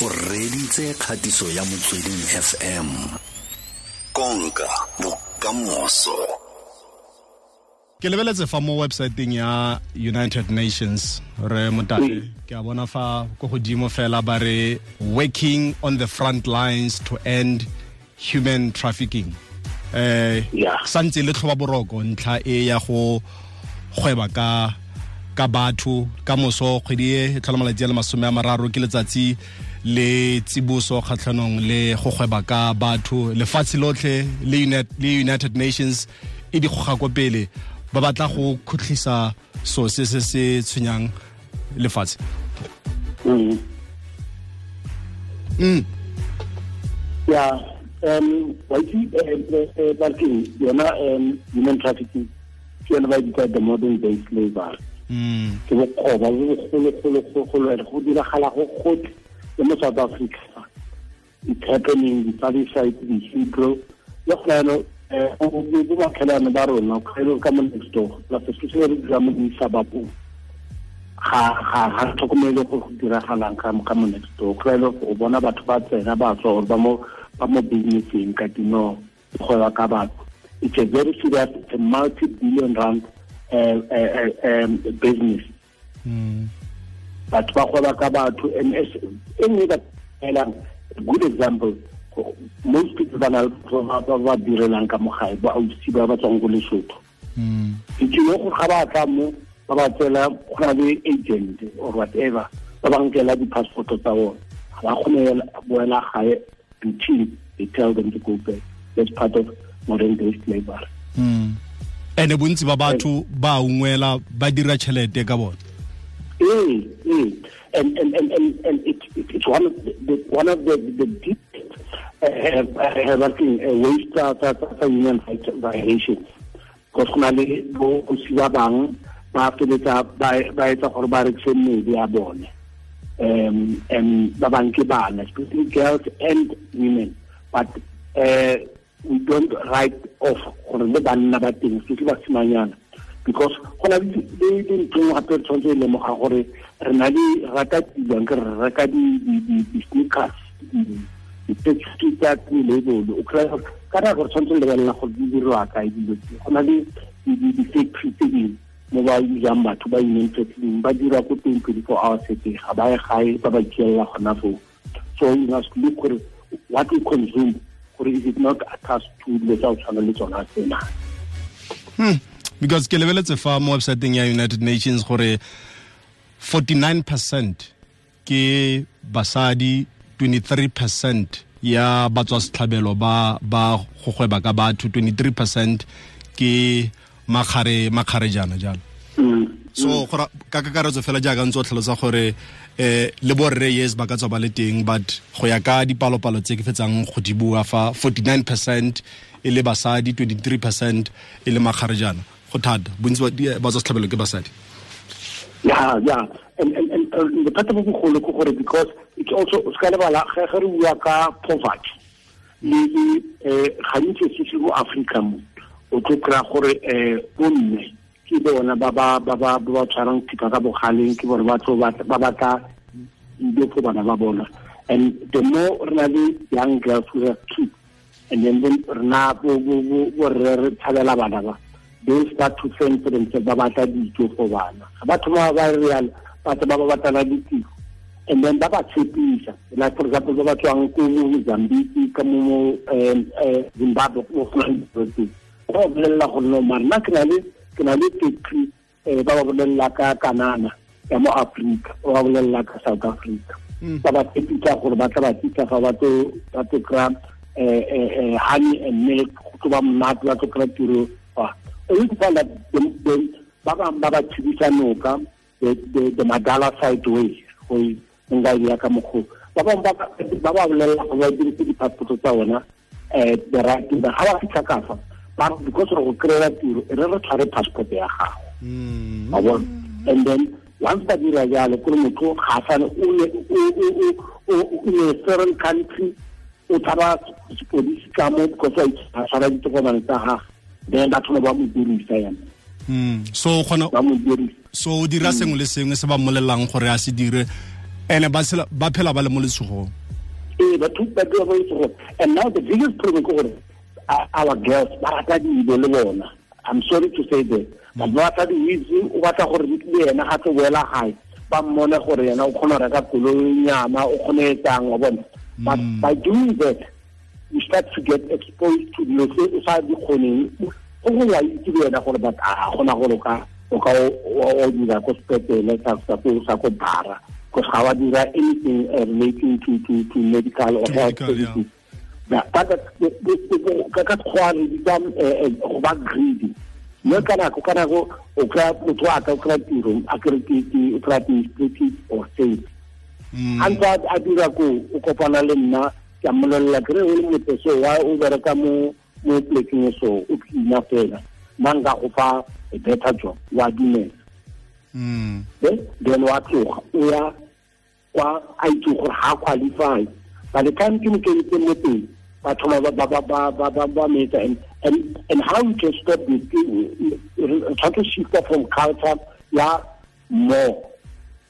o reditse kgatiso ya motsweding fm konka bokamoso. Ke lebeletse fa mo websiteng ya united nations. Re motate ke a bona fa ko godimo fela ba re working on the front lines to end human trafficking. Eh Yeah. santse le tlhoba boroko ntlha e ya go gweba ka ka batho ka moso kgwedi e e tlhola malatsi a le masome a mararo ke letsatsi le tsiboso kgatlhanong le go gweba ka batho lefatshe lotlhe le Uni- le united nations e di goga ko pele ba batla go khutlisa so se se se tshwenyang lefatshe Mm. mm. Yeah. Um, wa itse eh, parking yona um, human trafficking ke yona ba e bitsa the modern day slavery Mm. ke bokgoba bo bogologologolo and go diragala go gotlhe mo south africa. It's happening the Palisade, di hebrew le go yano um bo bakhelane ba rona kgaelo ka mo next door. Plus se re dira mo isabapong ga ga tlhokomele go diragalang ka mo next door. Kgaelo o bona batho ba tsena ba tswa ba mo ba mo businesseng ka dino go ya ka batho. It's a very serious a multi-billion rand uh, uh, uh, um, business. Mm. Batho ba kgweba ka batho and e nngwe ka elang good example most people ba na le batho ba direlang ka mogae ba ausi ba ba tswang ko lesotho. Mm. ditilo go ga ba tla mo ba ba tsela go na le agent or whatever ba ba nkela di-passporto tsa bone ga ba kgone boela gae until they tell them to go back. That's part of modern day slavery. Mm. ene bontsi ba batho ba ungwela ba dira tšhelete ka bone Eh, eh. And, and, and, and, and it, it, it's one of the, the one of the, the deepest working uh, ways tsa tsa tsa human rights violations. Because go na le bo osi ba bang ba feletsa ba etsa gore ba rekise mmele ya bone. Um, and ba bang ke especially girls and women. But uh, we don't write off gore le banna ba teng, especially basimanyana because go na le dintlong gape re tshwanetse e lemoga gore re na le rata tilwang ke re reka di-sneakers di-taxi tsa label o gore ka nako re tshwanetse lebelela gore di diriwa kae dilo go na le di-factory tse dingwe mo ba usang batho ba trafficking ba dira ko teng twenty four hours a day ga ba ye gae ba ba kielela gona foo. So you must look gore what you consume gore is it not attached to dilo tsa go tshwana le tsona tsena. Hmm. Because ke lebeletse fa mo websiteng ya united nations gore 49 percent ke basadi 23 percent ya batswasetlhabelo ba ba go gweba ka batho 23 percent ke makgare makgarejana jalo Mm. so gora ka kakaretso fela jaaka ntse o tlhalosa gore eh le borre yes ba ka tswa ba le teng but go ya ka dipalopalo tse ke fetsang go di bua fa 49 percent e le basadi 23 percent e le makgarejana go thata. Bontsi ba tswa setlhabelo ke basadi. Yeah, yeah. And, and, and uh, bothata bo bogolo ke gore because it's also o ska lebala ge ge re bua ka poverty le le eh gantsi especially mo Africa mo o tlo kry gore eh bomme ke bona ba ba ba ba tshwarang thipa ka bogaleng ke bone ba tlo ba ba bana ba bona. And the more re na le young girls who have kids and then then re na bo bo bo re re thabela bana ba they start to fend for themselves ba batla dijo for bana. Ga batho ba ba real batho ba ba batlana ditiro. And then ba ba tshepisa. Like for example ba ba tswang ko Mozambique ka mo um, eh, Zimbabwe mo Flanders ba ba bolelela gore no mara nna ke na le ke na le tetri eh, ba ba bolelela ka kanana ya mo Africa ba ba bolelela ka South Africa ba ba tshepisa gore ba tla ba tisa fa ba tlo kry-a eh, honey and milk. Go tlo ba monate ba tlo kry-a tiro fa o itse fa la ba bangwe ba ba thibisa noka the, madala side way go nka ya ka mokgwa ba bangwe ba ba- bolelela go ba dirise di-passporto tsa bona um the right ga ba fitlha ka fa ba because re go kry-ela tiro re re tshware passport ya gago a wa bona and then once ba dira jalo kore motho ga a sane in a foreign country o tshaba sepodisi ka mo because a tshwara ditokomane tsa gage then ba thoma ba mo dirisa yana Mm. so o kgona ba mo dirisa. so o dira sengwe le sengwe se ba mmolelang gore a se dire ene ba phela ba le mo letshogong ee batho ba dira ba and now the biggest problem ke gore our girls ba rata dilo le bona. I'm sorry to say that but ba batla di-witse o batla gore le yena ga tse boela gae ba mmone gore yena o kgona go reka koloinyana o kgone etsang wa bona. But mm. by doing that you start to get exposed to dilo tse o sa di kgoneng go go wa itse le wena gore but a kgona gore o ka o ka o dira ko sepetele sa ko bara. Because ga wa dira anything uh, relating to, to, to medical or health services ka sekgowa re bitsa eh, eh, go ba greedy. Mme ka nako ka nako o kry motho wa ka o kry tiro a kry o kry administrative or sales mm. a ntse a dira ko o kopana le nna ke a kere o le motho so wa o bereka mo mo plekeng so o cleana fela. Manka nka go fa a better job wa dumela. Then wa tloga o ya kwa a itse gore ga qualify. By the time ke mo kenetse mo teng ba thoma ba metsa and and and how you can stop this try to shift from culture ya more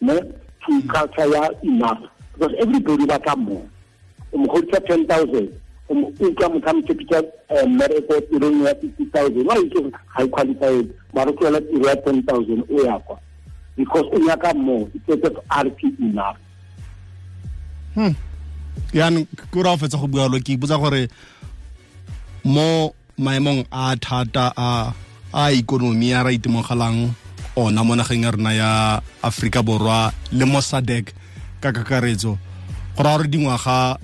ne to culture ya enough. Because everybody ba ka more o mo ten thousand. O utlwa motho a mo tshepisa mmereko tirong ya fifty thousand. Wa itse ga e qualify mara o tloela tiro ya ten thousand o ya kwa because o nyaka more it r p enough. Hmm. Yaanong ke ra o fetsa go bua lo ke ipotsa gore mo maemong a thata a a ikonomi a ra itemogelang ona mo nageng ya rona ya aforika borwa le mo sadek ka kakaretso. Go raya gore dingwaga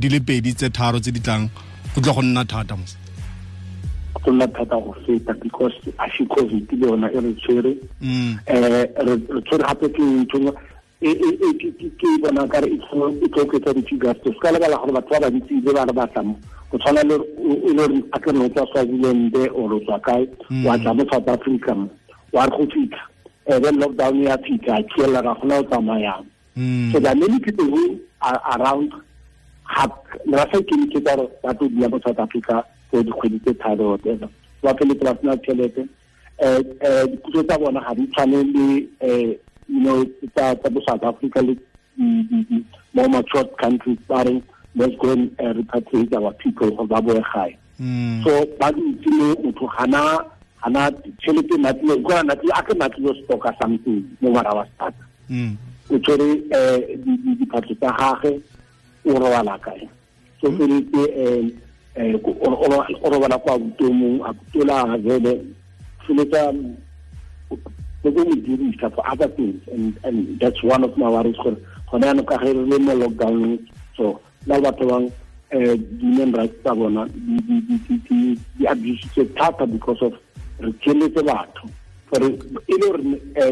di le pedi tse tharo tse di tlang go tlo go nna thata mos go nna thata go feta because a covid le yona e re tshwere. Um re tshwere gape ke ntho ke bona kare e tlo oketsa di-figures. Se ka lebala gore batho ba bantsi ba re go tshwana le e gore a ke re tswa or o tswa kae mm. wa tla mo south africa mo wa re go fitlha ebe eh, lockdown ya fitlha a kielela ga gona o tsamayang mm. so there are many people who are around ra sa ikemitsetsa gore ba tlo dula mo south africa for dikgwedi tse tharo whatever ba feletse ba sena tšhelete um diputso tsa bona ga di tshwane le you know tsa tsa bo South Africa le more matured countries barring let's go and uh, repatriate our people go ba boe gae so ba ditse le motho gana gana tšhelete natlile go na natlile a ke natlile stock something mo mara wa start o tshwere diphatlo tsa gage o robala kae so hmm? feletse eh, eh, eh, o robala kwa butomong a butola vele feletsa go go dirisa for other things and and that's one of my worries gore gona yaanong ka ge re le mo lockdown so la batho bang um human rights tsa bona di thata because of re tšheletse batho. For e le gore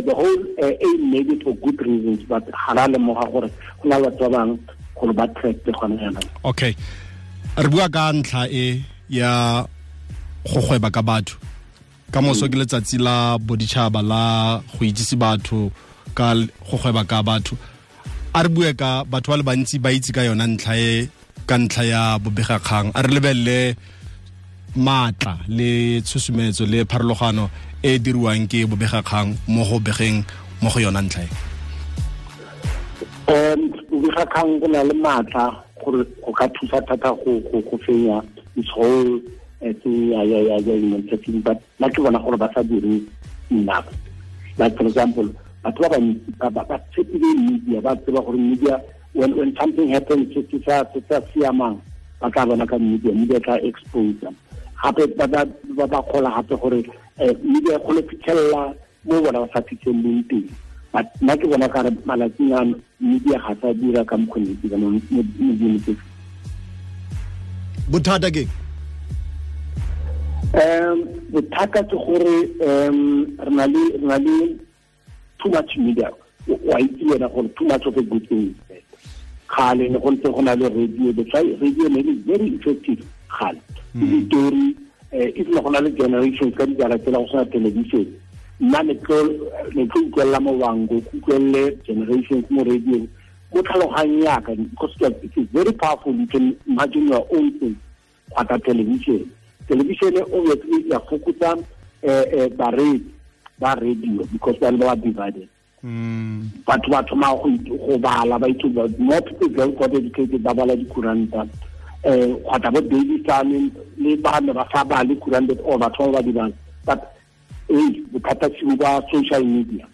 the whole aim made it for good reasons but ga ra lemoga gore go na batho ba gore ba trapped gona yaanong okay. Re bua ka ntlha e ya go gweba ka batho. Ka moso ke letsatsi la boditšhaba la go itsise batho ka go gweba ka batho. A re bue ka batho ba le bantsi ba itse ka yona ntlha e ka ntlha ya bobegakgang. A re lebelele maatla le tshosumetso le pharologano e diriwang ke bobegakgang mo go begeng mo go yona ntlha e. Um bobegakgang go na le maatla gore go ka thusa thata go fenya ya ya immunity but nna ke bona gore ba sa dire enough like for example batho ba bantsi ba tshepile media ba tseba gore media when when something happens se sa siamang ba tla bona ka media media tla expose gape ba ba ba kgola gape gore media go le fitlhelela mo bona ba sa fitlheleleng teng but nna ke bona kare malatsing a media ga sa dira ka mokgonetsi ka mo bothata ke um bothata ke gore um re na le too much media. Wa itse wena gore too much of a good thing. Kgale ne go ntse go na le radio. That's why radio ne le very effective kgale. Ditori if ne go na le generations ka dijara tsela go sena television nna ne tlo utlwelela mowango ke utlwelele generations mo radio. Mo tlhaloganye yaka because it is very powerful you can imagine your own thing kgwata television. Television obviously ya fokotsa baredi ba radio because ba le ba divided. Batho ba thoma go bala ba itse more people get got educated ba bala dikuranta um kgwata bo daily sane le bane ba sa bale kuranta or batho ba ba di bala. But ee bothata seo ba social media.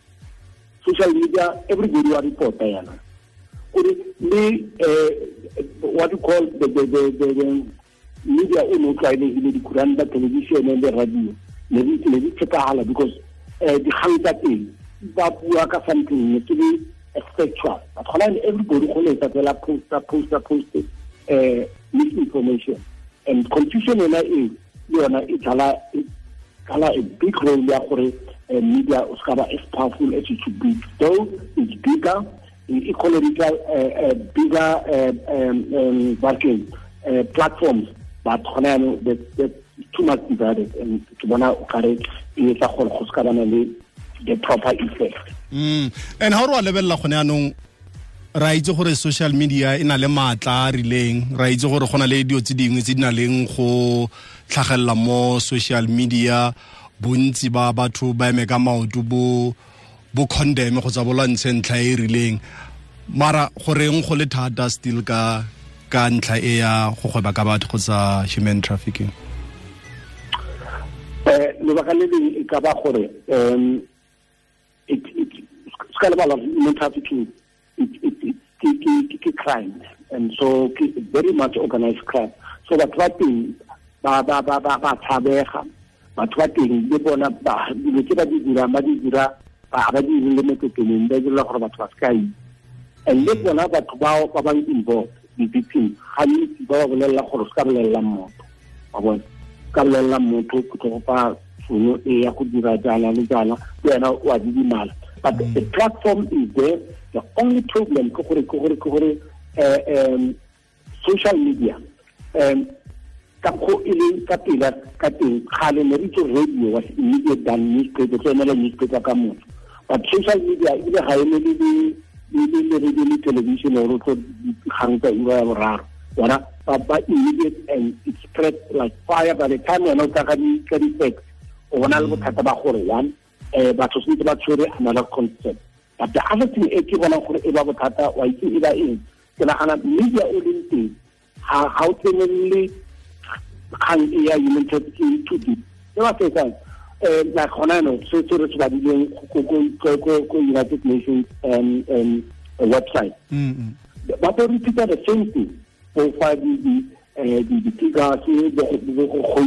Social media everybody wa reporta yana. Gore le what you call the, the, the, the, the media o ne o tlwaelegile dikuranta television le radio ne di tshepagala because um dikgang tsa teng ba bua ka something ke le factual but gona everybody go letsa fela poster poster poster um misinformation. And confusion yona e yona e thala kala a big role ya gore uh, media o ska ba as powerful as it should be. Though it's bigger ecological uh, uh, bigger uh, um, um, working uh, platforms. But gona yaanong that too much divided. And ke bona o kare e etsa gore go se ka bana le the proper effect. Mm. And how re wa lebelela gone yaanong ra itse gore social media e na le maatla a rileng. Ra itse gore go na le dio tse dingwe tse di na leng go tlhagelela mo social media. Bontsi ba batho ba eme ka maoto bo bo condemn go tsa bolwantshe ntlha e e rileng. Mara goreng go le thata still ka ka ntlha e ya go gweba ka batho kgotsa human trafficking? Um lebaka le leng e ka ba gore um se ka lebala human trafficking ke and so very much organized crime so batho ba ba ba ba ba ba tshabega. Batho ba teng le bona ba dilo tse ba di dirang ba di dira ba ba di le metsoteneng ba dira gore batho ba se ka itse and le bona batho bao ba bang involved di-victim gantsi ba ba bolelela gore se ka bolelelang motho. Wa bona. Ka bolelelang motho ke tlo gopa fono e ya go dira jaana le jaana le wena wa didimala but the platform is there. The only problem ke gore ke gore ke gore um social media um ka go e leng ka pela ka teng gale ne re itse radio was immediate than newspaper so emela newspaper ka motho but social media ga eme le le radio le television o tlo dikgang tsa ura ya boraro. Bona ba ba immediate and it spread like fire. By the time wena o tla ka di-facts o bona le bothata ba gore one um batho sentse ba tshwere another concept. But the other thing e ke bonang gore e ba bothata wa itse e ba eng. Ke nagana media o leng teng ga o tsenelele kgang e ya human trafficking too deep se ba fetsang um like gona no se se re se badileng ko united nations um, um, website. Ba bo repeata the same thing go fa Eh, di-figures go re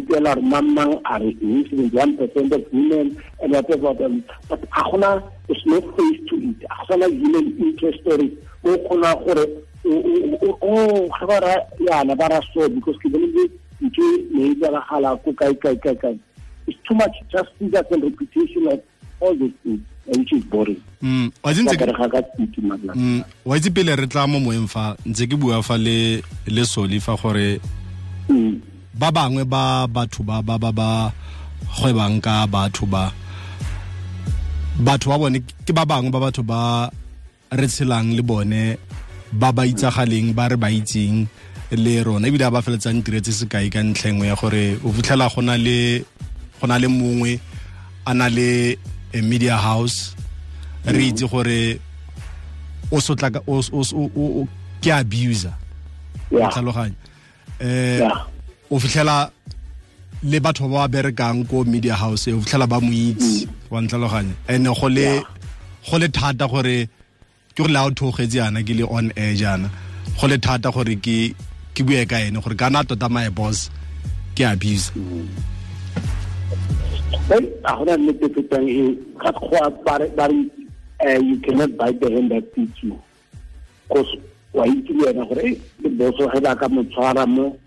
a re percent of women and them um, but ga gona no face to it gona human interest story o gore o ga ba ra ba ra so because ke e it's too much just figures and reputation of all these things which is boring. Wa itse pele re tla mo moeng fa ntse ke bua fa le le soli fa gore ba bangwe ba batho ba ba ba ba gwebang ka batho ba batho ba bone ke ba bangwe ba batho ba re tshelang le bone ba ba itsagaleng ba re ba itseng le rona ebile ba feletsang tiretse sekai ka ntlhengwe ya gore o fitlhela go na le mongwe a na le a media house re itse gore o sotla o o ke abuser. Yeah. tlhaloganya. Eh o fitlhela le batho ba ba berekang ko media house o fitlhela ba mo itse wa ntlhaloganya. And go le go le thata gore ke gore le a o thogetse yana ke le on air jaana go le thata gore ke ke bue ka ene gore kana tota my boss ke abuse Well, a gona nnete fetang e ga ba re you cannot bite the hand that feeds you. Because wa itse le wena gore le boso ge ba ka mo tshwara mo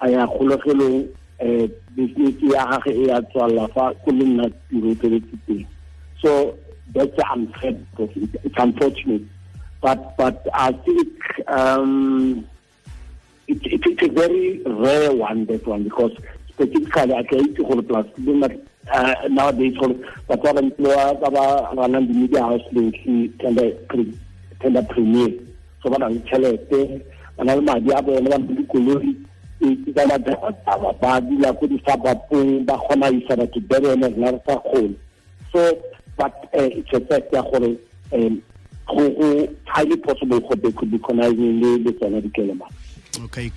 a ya kgologelong um business ya gage e ya tswalela fa ko le nna tiro tsweletse teng. So that's unfair because it's unfortunate. But but I think um it, it, it's a very rare one that one because specifically I can itse gore uh, nowadays gore batho ba bantsi ba ba di-media house lately tender pre- tender premier so ba na le tšhelete ba na le madi a bone ba na le dikoloi e ka ba ba dula ko difabapong ba kgona isa batho berene rena re sa kgone so but uh, it's a fact ya gore um highly possible go they could be conniving le le tsona dikelemane okay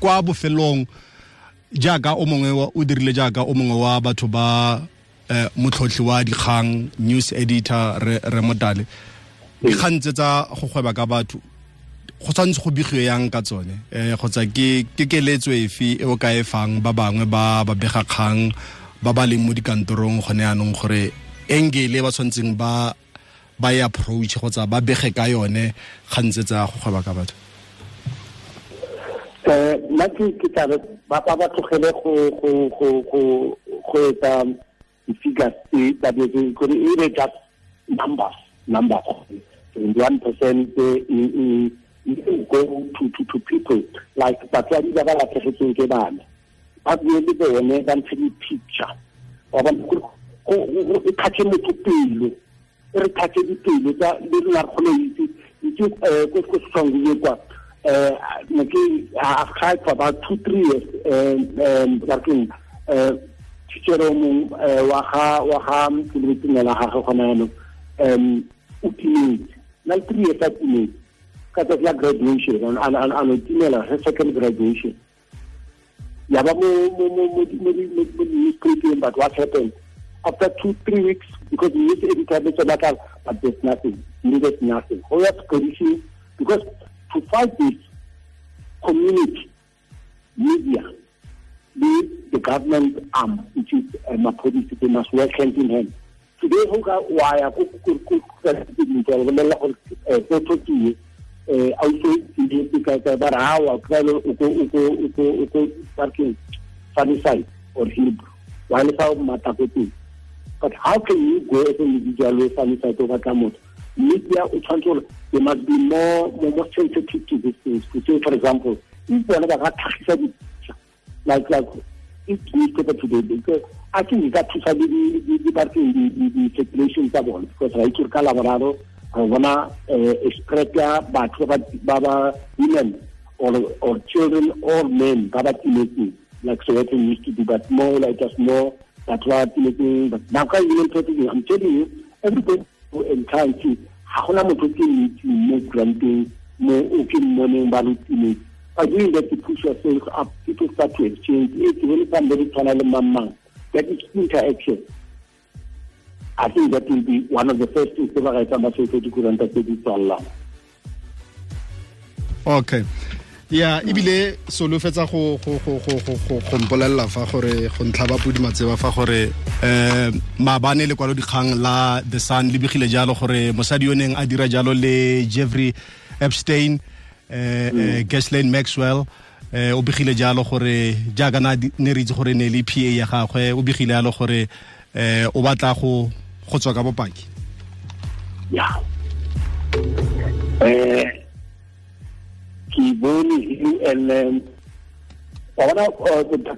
jaaka o mongwe o dirile jaaka o mongwe wa batho ba eh, motlhotlhi wa dikgang news editor re, re motale. Dikgang tse tsa go gweba ka batho go tshwanetse go begiwe yang ka tsone? Um kgotsa ke ke keletso efe e o ka e fang ba bangwe ba babega kgang ba ba leng mo dikantorong gone yanong gore engele ba tshwanetseng ba ba e approach kgotsa ba bege ka yone gantse tsa go gweba ka batho um nna ke tlabe ba ba tlogele go etsa di-figures babetse kore e re just numbers numbers. Twenty-one percent go to to to people like batswadi ba ba latlhegetsweng ke bana. Ba bue le bone ba ntshe di-picture. Wa bona e kgatlhe motho pelo e re kgatlhe dipelo tsa le rona re kgone itse itse um ko setswang kwa I've tried for about two, three years, um, um, working, uh, teacher mong wa ga wa ga mtsebetseng la gagwe gona yanong um o timetse na le three years a timetse ka tsatsi la graduation a no timela her second graduation ya ba mo mo but what happened after two three weeks because news editor be tsona ka but there's nothing needed nothing go ya security because to fight this community, media, the, the government arm, which is uh, Mapodisi, they must work hand in hand. Today, waya go go go ka dintwa go tsotsiwe eh auso ka ba ra wa ka lo go go go go go parking sunnyside or Hillbrow while sa mata go but how can you go as an individual sunnyside over kamot media they must be more more, more sensitive to these things. To say for example if ka tlhagisa di like like if newspaper today because I think di ka thusa le di parking di-circulation tsa bona because ra itse ka laboraro re bona eh, spread ya batho ba ba women or or children or men ba ba timetseng. Like Soweto used to do but more like just more batho ba timetseng. But now ka even I'm telling you everybody go entire ga gona motho ke mo granteng mo o ke mmoneng ba by doing that you push yourself up people start to exchange. If when somebody tshwana le mang that is interaction. I think that will be one of the first things tse ba ga etsang ba dikuranta tse di tswallang. Okay ya ebile solofetsa go mpolelela fa gore go ntlha ba pudima tseba fa gore eh maabane le kwalo dikgang la the sun le begile jalo gore mosadi yo neng a dira jalo le Jeffrey Epstein eh mm. Ghislaine Maxwell eh o begile jalo gore jaaka ne re itse gore ne le PA ya gagwe o begile jalo gore eh o batla go tswa ka bopaki ya eh bone and wa bona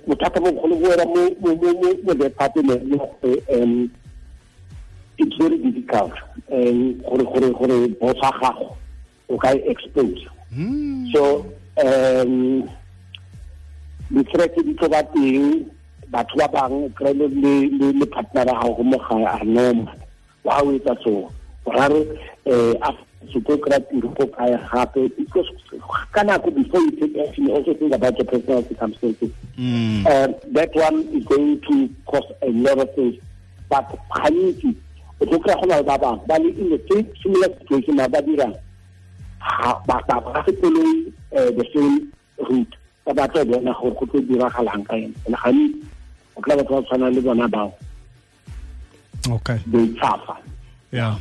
bothata bo bogolo bo era mo department um it's very difficult um gore gore gore bosa gago o ka expose. So um di-threat di tlo ba teng batho ba bangwe kry le partner ya gago mo gae a normal wa o etsa so. Boraro um to go grab go kaya gape because ka nako before you take action you also think about your personal circumstances mm. uh, that one is going to cost a lot of things but gantsi o tlo kry-a go na le ba bangwe ba le in the same similar situation ba ba dirang ba se koloi the same route. Ba batla bona gore go tlo diragalang ka ene and gantsi o tla batho ba tshwana le bona bao. Okay. They suffer. Yeah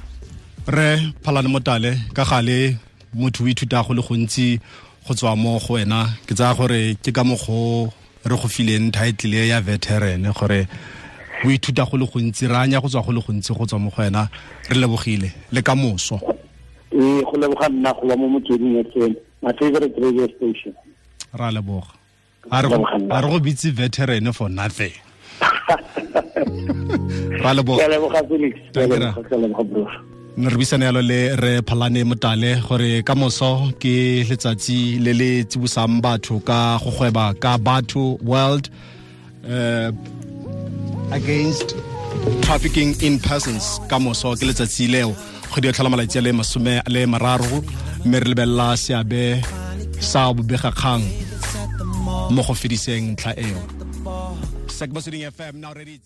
re phalane motale ka gale motho o ithuta go le gontsi go tswa mo go wena. Ke tsaya gore ke ka mokgo re go fileng title ya veteran gore o ithuta go le gontsi re anya go tswa go le gontsi go tswa mo go wena. Re lebogile le ka moso. Ee go leboga nna go ba mo motsweding fm my favorite radio station. Ra leboga. A re go bitse veteran for nothing. Ra leboga re buisana yalo le re phalane motale gore ka moso ke letsatsi le le tsibosang batho ka go gweba ka batho world uh, against trafficking in persons. Ka moso ke letsatsi leo. Kgwedi ya tlhola malatsi a le masome le mararo mme re lebelela seabe sa bobegakgang mo go fediseng ntlha eo. Sekbosuding FM now ready